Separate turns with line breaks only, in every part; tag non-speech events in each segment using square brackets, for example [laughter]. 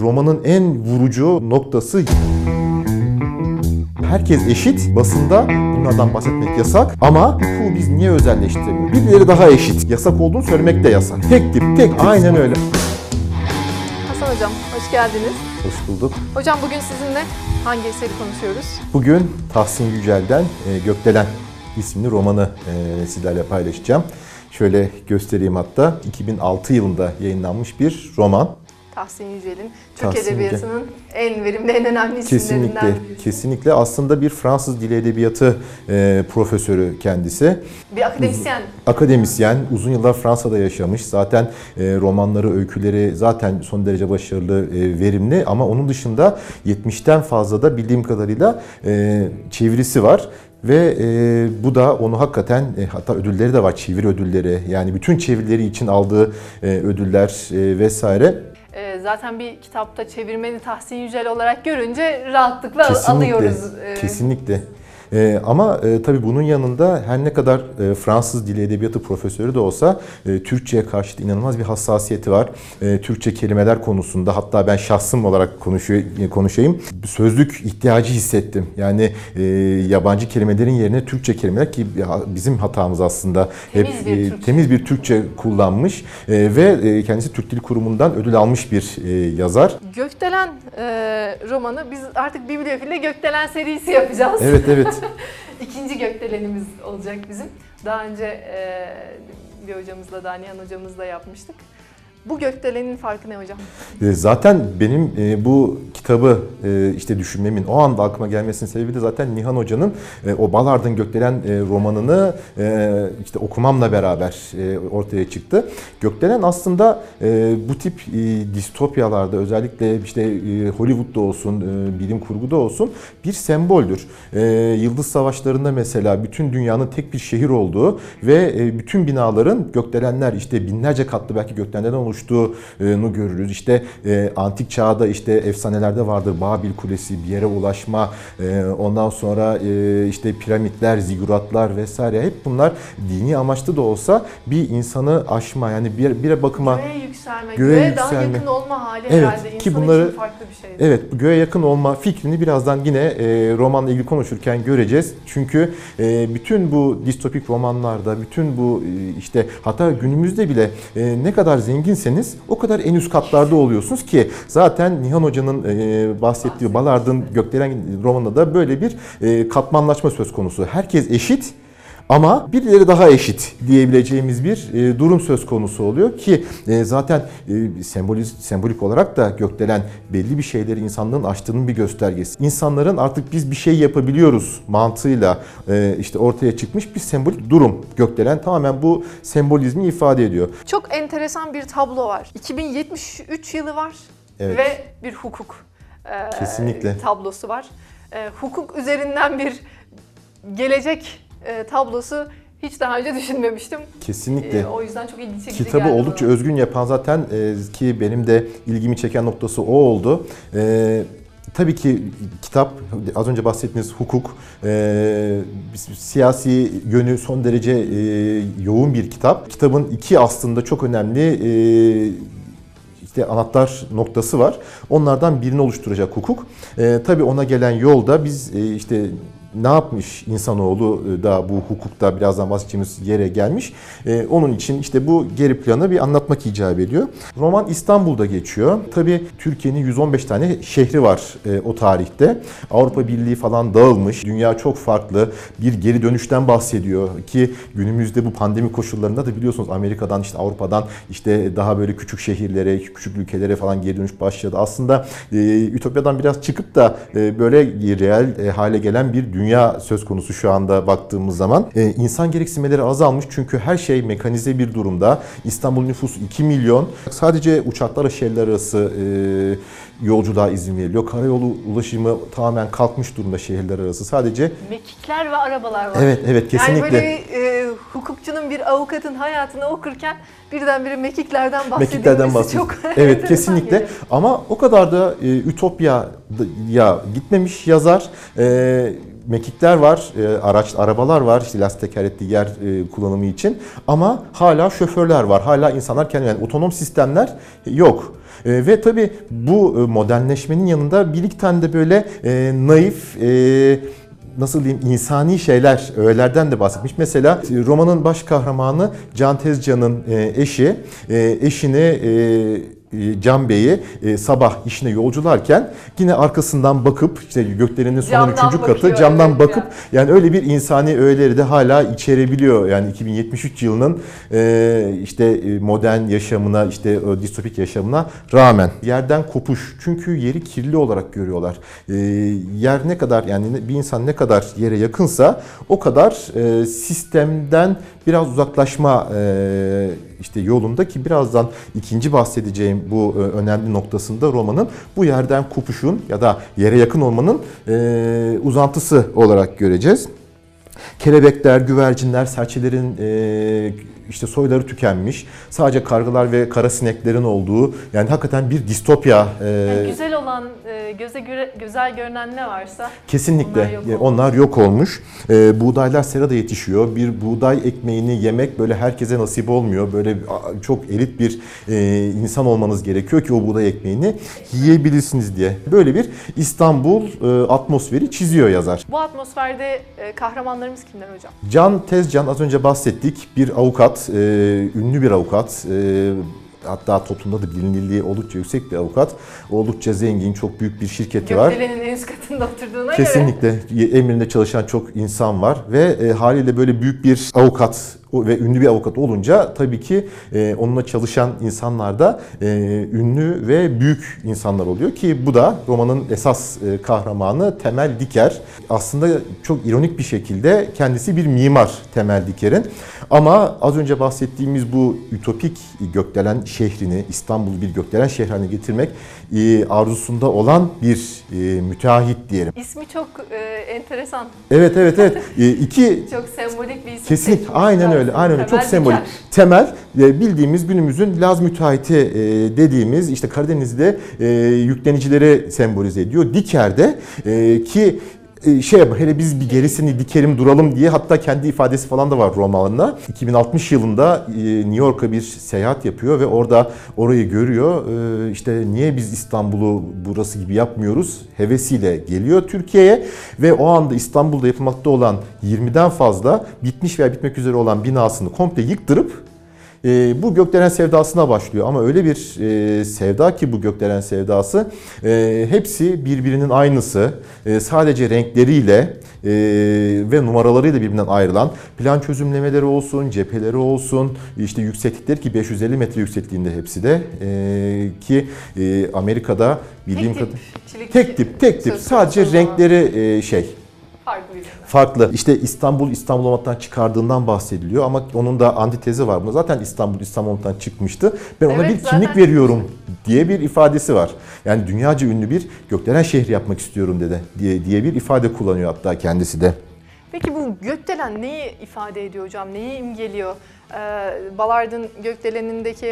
Romanın en vurucu noktası Herkes eşit. Basında bunlardan bahsetmek yasak. Ama hukuku biz niye özelleştiremiyoruz? Birileri daha eşit. Yasak olduğunu söylemek de yasak. Tek tip, tek tip. Aynen öyle.
Hasan Hocam hoş geldiniz.
Hoş bulduk.
Hocam bugün sizinle hangi eseri konuşuyoruz?
Bugün Tahsin Yücel'den e, Gökdelen isimli romanı e, sizlerle paylaşacağım. Şöyle göstereyim hatta. 2006 yılında yayınlanmış bir roman.
Tahsin Yücel'in Türk
Tahsin
Edebiyatı'nın en verimli, en önemli isimlerinden
Kesinlikle,
birisi.
kesinlikle aslında bir Fransız Dili Edebiyatı e, profesörü kendisi.
Bir akademisyen.
Akademisyen, uzun yıllar Fransa'da yaşamış. Zaten e, romanları, öyküleri zaten son derece başarılı, e, verimli. Ama onun dışında 70'ten fazla da bildiğim kadarıyla e, çevirisi var. Ve e, bu da onu hakikaten, e, hatta ödülleri de var, çeviri ödülleri. Yani bütün çevirileri için aldığı e, ödüller e, vesaire.
Zaten bir kitapta çevirmeni Tahsin Yücel olarak görünce rahatlıkla
Kesinlikle,
alıyoruz. Ee,
kesinlikle. Ee, ama e, tabii bunun yanında her ne kadar e, Fransız dili edebiyatı profesörü de olsa e, Türkçe'ye karşı inanılmaz bir hassasiyeti var. E, Türkçe kelimeler konusunda hatta ben şahsım olarak konuşuyor, konuşayım. Sözlük ihtiyacı hissettim. Yani e, yabancı kelimelerin yerine Türkçe kelimeler ki bizim hatamız aslında.
Temiz bir
e,
Türkçe.
temiz bir Türkçe kullanmış e, ve e, kendisi Türk Dil Kurumu'ndan ödül almış bir e, yazar.
Gökdelen e, romanı biz artık Bibliofil'de Gökdelen serisi yapacağız.
Evet evet.
İkinci gökdelenimiz olacak bizim. Daha önce e, bir hocamızla, Danihan hocamızla yapmıştık. Bu gökdelenin farkı ne hocam?
E, Zaten benim e, bu kitabı e, işte düşünmemin, o anda aklıma gelmesinin sebebi de zaten Nihan Hoca'nın e, o Balard'ın Gökdelen romanını işte okumamla beraber ortaya çıktı. Gökdelen aslında bu tip distopyalarda özellikle işte Hollywood'da olsun, bilim kurguda olsun bir semboldür. Yıldız Savaşları'nda mesela bütün dünyanın tek bir şehir olduğu ve bütün binaların gökdelenler işte binlerce katlı belki gökdelenlerden oluştuğunu görürüz. İşte e, antik çağda işte efsanelerde vardır Babil Kulesi bir yere ulaşma, e, ondan sonra e, işte piramitler, ziguratlar vesaire hep bunlar dini amaçlı da olsa bir insanı aşma yani bir, bir bakıma
Göğe yükselme,
Göğe
göğe, daha
yükselme.
yakın olma hali
Evet,
herhalde
ki bunları-
için farklı bir şey.
Evet, göğe yakın olma fikrini birazdan yine e, romanla ilgili konuşurken göreceğiz. Çünkü e, bütün bu distopik romanlarda, bütün bu e, işte hatta günümüzde bile e, ne kadar zenginseniz o kadar en üst katlarda oluyorsunuz ki zaten Nihan Hoca'nın e, bahsettiği Balard'ın Gökdelen romanında da böyle bir e, katmanlaşma söz konusu. Herkes eşit. Ama birileri daha eşit diyebileceğimiz bir e, durum söz konusu oluyor ki e, zaten e, semboliz, sembolik olarak da gökdelen belli bir şeyleri insanlığın aştığının bir göstergesi. İnsanların artık biz bir şey yapabiliyoruz mantığıyla işte ortaya çıkmış bir sembolik durum. Gökdelen tamamen bu sembolizmi ifade ediyor.
Çok enteresan bir tablo var. 2073 yılı var
Evet.
ve bir hukuk
Kesinlikle.
tablosu var. Hukuk üzerinden bir gelecek e, tablosu hiç daha önce düşünmemiştim.
Kesinlikle.
E, o yüzden çok ilginç çekici
Kitabı
geldi
oldukça
bana.
özgün yapan zaten e, ki benim de ilgimi çeken noktası o oldu. E, tabii ki kitap az önce bahsettiğiniz hukuk e, siyasi yönü son derece e, yoğun bir kitap. Kitabın iki aslında çok önemli e, işte anahtar noktası var. Onlardan birini oluşturacak hukuk. E, tabii ona gelen yolda biz e, işte ne yapmış insanoğlu e, da bu hukukta birazdan bahsedeceğimiz yere gelmiş. E, onun için işte bu geri planı bir anlatmak icap ediyor. Roman İstanbul'da geçiyor. Tabii Türkiye'nin 115 tane şehri var e, o tarihte. Avrupa Birliği falan dağılmış. Dünya çok farklı. Bir geri dönüşten bahsediyor ki günümüzde bu pandemi koşullarında da biliyorsunuz Amerika'dan işte Avrupa'dan işte daha böyle küçük şehirlere, küçük ülkelere falan geri dönüş başladı. Aslında e, Ütopya'dan biraz çıkıp da böyle reel e, hale gelen bir dünya söz konusu şu anda baktığımız zaman. E, insan gereksinmeleri azalmış çünkü her şey mekanize bir durumda. İstanbul nüfusu 2 milyon. Sadece uçaklarla şehirler arası e, yolculuğa izin veriliyor. Karayolu ulaşımı tamamen kalkmış durumda şehirler arası. Sadece
Mekikler ve arabalar var.
evet evet kesinlikle.
Yani böyle e, hukukçunun bir avukatın hayatını okurken birdenbire mekiklerden bahsedilmesi
Mekiklerden bahsediyor.
çok
Evet kesinlikle ama o kadar da e, Ütopya'ya gitmemiş yazar. E, mekikler var, e, araç arabalar var işte lastik tekerlekli yer e, kullanımı için ama hala şoförler var. Hala insanlar kendi yani otonom sistemler yok. E, ve tabii bu e, modernleşmenin yanında bir iki tane de böyle e, naif e, nasıl diyeyim insani şeyler, öğelerden de bahsetmiş. Mesela e, romanın baş kahramanı Can Tezcan'ın e, eşi, e, eşini Can Bey'i e, sabah işine yolcularken yine arkasından bakıp işte gökdelenin son
Camdan
üçüncü katı
bakıyor,
camdan
evet
bakıp
ya.
yani öyle bir insani öğeleri de hala içerebiliyor. Yani 2073 yılının e, işte e, modern yaşamına, işte o distopik yaşamına rağmen yerden kopuş. Çünkü yeri kirli olarak görüyorlar. E, yer ne kadar yani bir insan ne kadar yere yakınsa o kadar e, sistemden biraz uzaklaşma e, işte yolunda ki birazdan ikinci bahsedeceğim bu e, önemli noktasında romanın bu yerden kopuşun ya da yere yakın olmanın e, uzantısı olarak göreceğiz. Kelebekler, güvercinler, serçelerin e, işte soyları tükenmiş. Sadece kargalar ve kara sineklerin olduğu yani hakikaten bir distopya. e,
Yani güzel olan, e, göze göre, güzel görünen ne varsa
Kesinlikle
Onlar yok
e,
olmuş.
onlar yok olmuş. E, buğdaylar serada yetişiyor. Bir buğday ekmeğini yemek böyle herkese nasip olmuyor. Böyle çok elit bir e, insan olmanız gerekiyor ki o buğday ekmeğini yiyebilirsiniz diye. Böyle bir İstanbul e, atmosferi çiziyor yazar.
bu atmosferde e, kahramanlarımız kimler hocam?
Can Tezcan az önce bahsettik. Bir avukat, e, ünlü bir avukat. E, hatta toplumda da bilinirliği oldukça yüksek bir avukat. Oldukça zengin, çok büyük bir şirketi var.
Gökdelenin en üst katında oturduğuna göre.
Kesinlikle emrinde çalışan çok insan var ve e, haliyle böyle büyük bir avukat ve ünlü bir avukat olunca tabii ki e, onunla çalışan insanlar da e, ünlü ve büyük insanlar oluyor ki bu da romanın esas e, kahramanı Temel Diker. Aslında çok ironik bir şekilde kendisi bir mimar Temel Diker'in ama az önce bahsettiğimiz bu ütopik gökdelen şehrini İstanbul'u bir gökdelen şehri haline getirmek e, arzusunda olan bir e, müteahhit diyelim.
İsmi çok e, enteresan,
Evet evet evet. [laughs] E, iki
çok sembolik bir isim.
Kesinlikle aynen öyle. Aynen öyle. Çok sembolik.
Diker.
Temel e, bildiğimiz günümüzün Laz müteahhiti e, dediğimiz işte Karadeniz'de e, yüklenicileri sembolize ediyor. Diker'de ki şey yapma, hele biz bir gerisini dikerim duralım diye hatta kendi ifadesi falan da var romanında. 2060 yılında e, New York'a bir seyahat yapıyor ve orada orayı görüyor. E, işte niye biz İstanbul'u burası gibi yapmıyoruz hevesiyle geliyor Türkiye'ye ve o anda İstanbul'da yapılmakta olan 20'den fazla bitmiş veya bitmek üzere olan binasını komple yıktırıp e, bu gökdelen sevdasına başlıyor. Ama öyle bir e, sevda ki bu gökdelen sevdası e, hepsi birbirinin aynısı. E, sadece renkleriyle e, ve numaralarıyla birbirinden ayrılan plan çözümlemeleri olsun, cepheleri olsun, işte yükseklikleri ki 550 metre yüksekliğinde hepsi de e, ki e, Amerika'da bildiğim
Tek tip,
kadar
çelik
tek tip tek tip. sadece renkleri e, şey
farklı
farklı. İşte İstanbul İstanbul olmaktan çıkardığından bahsediliyor ama onun da antitezi var. Buna zaten İstanbul İstanbul olmaktan çıkmıştı. Ben ona
Evet,
bir kimlik
zaten-
veriyorum diye bir ifadesi var. Yani dünyaca ünlü bir gökdelen şehri yapmak istiyorum dedi diye diye bir ifade kullanıyor hatta kendisi de.
Peki bu gökdelen neyi ifade ediyor hocam? Neyi imgeliyor? Ee, Ballard'ın gökdelenindeki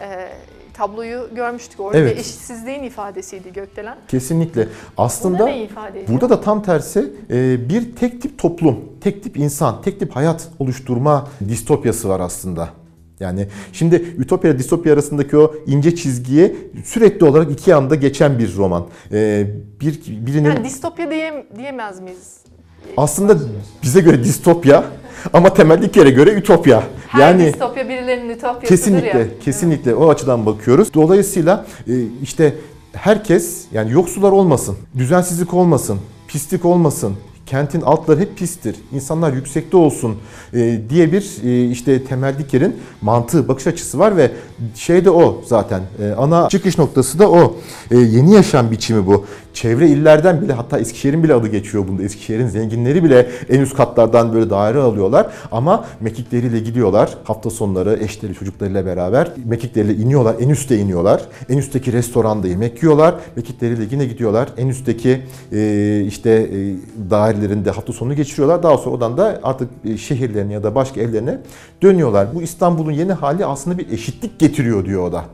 e, tabloyu görmüştük. Orada
Evet.
eşitsizliğin ifadesiydi gökdelen.
Kesinlikle. Aslında
ifade?
Burada da tam tersi e, bir tek tip toplum, tek tip insan, tek tip hayat oluşturma distopyası var aslında. Yani şimdi ütopya ile distopya arasındaki o ince çizgiye sürekli olarak iki anda geçen bir roman. E, bir birinin
yani distopya diye, diyemez miyiz?
Aslında bize göre distopya ama temellik yere göre ütopya.
Her
yani
distopya birilerinin ütopyasıdır
Kesinlikle,
ya.
kesinlikle o açıdan bakıyoruz. Dolayısıyla e, işte herkes yani yoksullar olmasın, düzensizlik olmasın, pislik olmasın, kentin altları hep pistir, insanlar yüksekte olsun e, diye bir e, işte temel dikerin mantığı, bakış açısı var ve şey de o zaten. E, ana çıkış noktası da o. Yeni yaşam biçimi bu. Çevre illerden bile hatta Eskişehir'in bile adı geçiyor bunda. Eskişehir'in zenginleri bile en üst katlardan böyle daire alıyorlar ama mekikleriyle gidiyorlar. Hafta sonları eşleri çocuklarıyla beraber mekikleriyle iniyorlar. En üste iniyorlar. En üstteki restoranda yemek yiyorlar. Mekikleriyle yine gidiyorlar. En üstteki işte e, dairelerinde hafta sonunu geçiriyorlar. Daha sonra oradan da artık e, şehirlerine ya da başka evlerine dönüyorlar. Bu İstanbul'un yeni hali aslında bir eşitlik getiriyor diyor o da.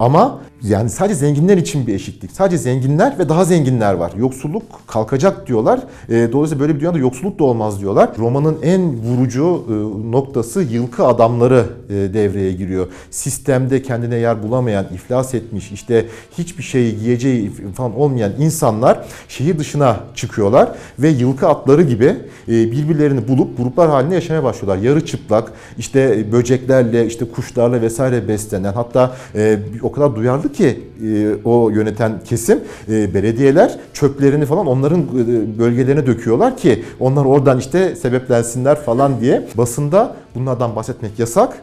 Ama yani sadece zenginler için bir eşitlik. Sadece zenginler ve daha zenginler var. Yoksulluk kalkacak diyorlar. E, dolayısıyla böyle bir dünyada yoksulluk da olmaz diyorlar. Romanın en vurucu e, noktası yılkı adamları e, devreye giriyor. Sistemde kendine yer bulamayan, iflas etmiş, işte hiçbir şey yiyeceği falan olmayan insanlar şehir dışına çıkıyorlar ve yılkı atları gibi e, birbirlerini bulup gruplar halinde yaşamaya başlıyorlar. Yarı çıplak, işte böceklerle, işte kuşlarla vesaire beslenen hatta e, o kadar duyarlı ki e, o yöneten kesim e, belediyeler çöplerini falan onların e, bölgelerine döküyorlar ki onlar oradan işte sebeplensinler falan diye. Basında bunlardan bahsetmek yasak.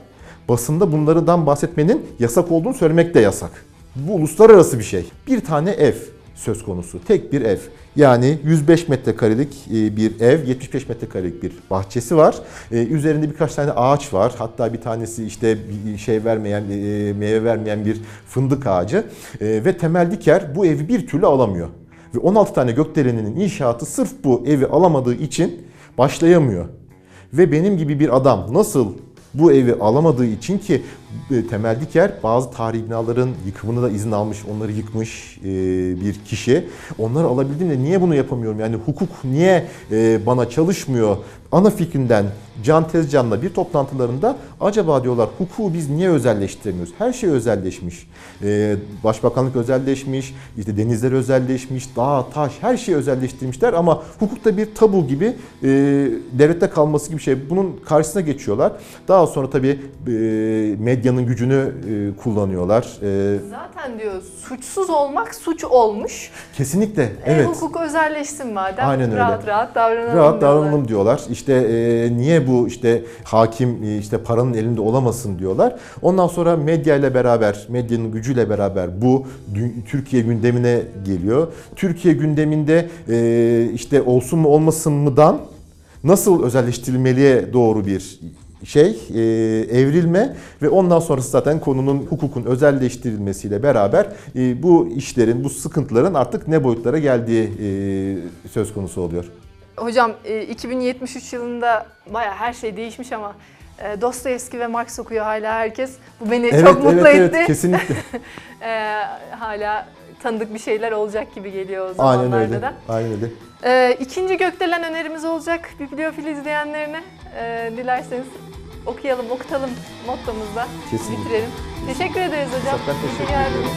Basında bunlardan bahsetmenin yasak olduğunu söylemek de yasak. Bu uluslararası bir şey. Bir tane ev söz konusu. Tek bir ev. Yani 105 metrekarelik e, bir ev, 75 metrekarelik bir bahçesi var. E, Üzerinde birkaç tane ağaç var. Hatta bir tanesi işte şey vermeyen, e, meyve vermeyen bir fındık ağacı. Ve temel diker bu evi bir türlü alamıyor. Ve 16 tane gökdeleninin inşaatı sırf bu evi alamadığı için başlayamıyor. Ve benim gibi bir adam nasıl bu evi alamadığı için ki Temel Diker bazı tarihi binaların yıkımını da izin almış, onları yıkmış e, bir kişi. Onları alabildiğimde niye bunu yapamıyorum? Yani hukuk niye e, bana çalışmıyor? Ana fikrinden Can Tezcan'la bir toplantılarında acaba diyorlar hukuku biz niye özelleştiremiyoruz? Her şey özelleşmiş. E, Başbakanlık özelleşmiş, işte denizler özelleşmiş, dağ, taş her şeyi özelleştirmişler ama hukukta bir tabu gibi e, devlette kalması gibi şey. Bunun karşısına geçiyorlar. Daha sonra tabii e, medyanın gücünü e, kullanıyorlar. E,
Zaten diyor suçsuz olmak suç olmuş.
kesinlikle
E,
evet.
hukuk özelleşsin madem.
Aynen öyle.
Rahat rahat davranalım
Rahat
diyorlar.
davranalım diyorlar. İşte e, niye bu işte hakim e, işte paranın elinde olamasın diyorlar. Ondan sonra medya ile beraber, medyanın gücüyle beraber bu Türkiye gündemine geliyor. Türkiye gündeminde e, işte olsun mu olmasın mıdan nasıl özelleştirilmeliye doğru bir şey e, evrilme ve ondan sonrası zaten konunun hukukun özelleştirilmesiyle beraber e, bu işlerin bu sıkıntıların artık ne boyutlara geldiği e, söz konusu oluyor.
Hocam e, 2073 yılında baya her şey değişmiş ama e, Dostoyevski ve Marx okuyor hala herkes. Bu beni
Evet,
çok mutlu
evet,
etti.
evet, kesinlikle. [laughs]
E, hala tanıdık bir şeyler olacak gibi geliyor o
Aynen
zamanlarda
öyle.
da.
Aynen öyle.
E, ikinci gökdelen önerimiz olacak bibliofil izleyenlerine. E, dilerseniz okuyalım, okutalım mottomuzda
Kesinlikle.
bitirelim. Teşekkür ederiz hocam.
Ben teşekkür ediyorum.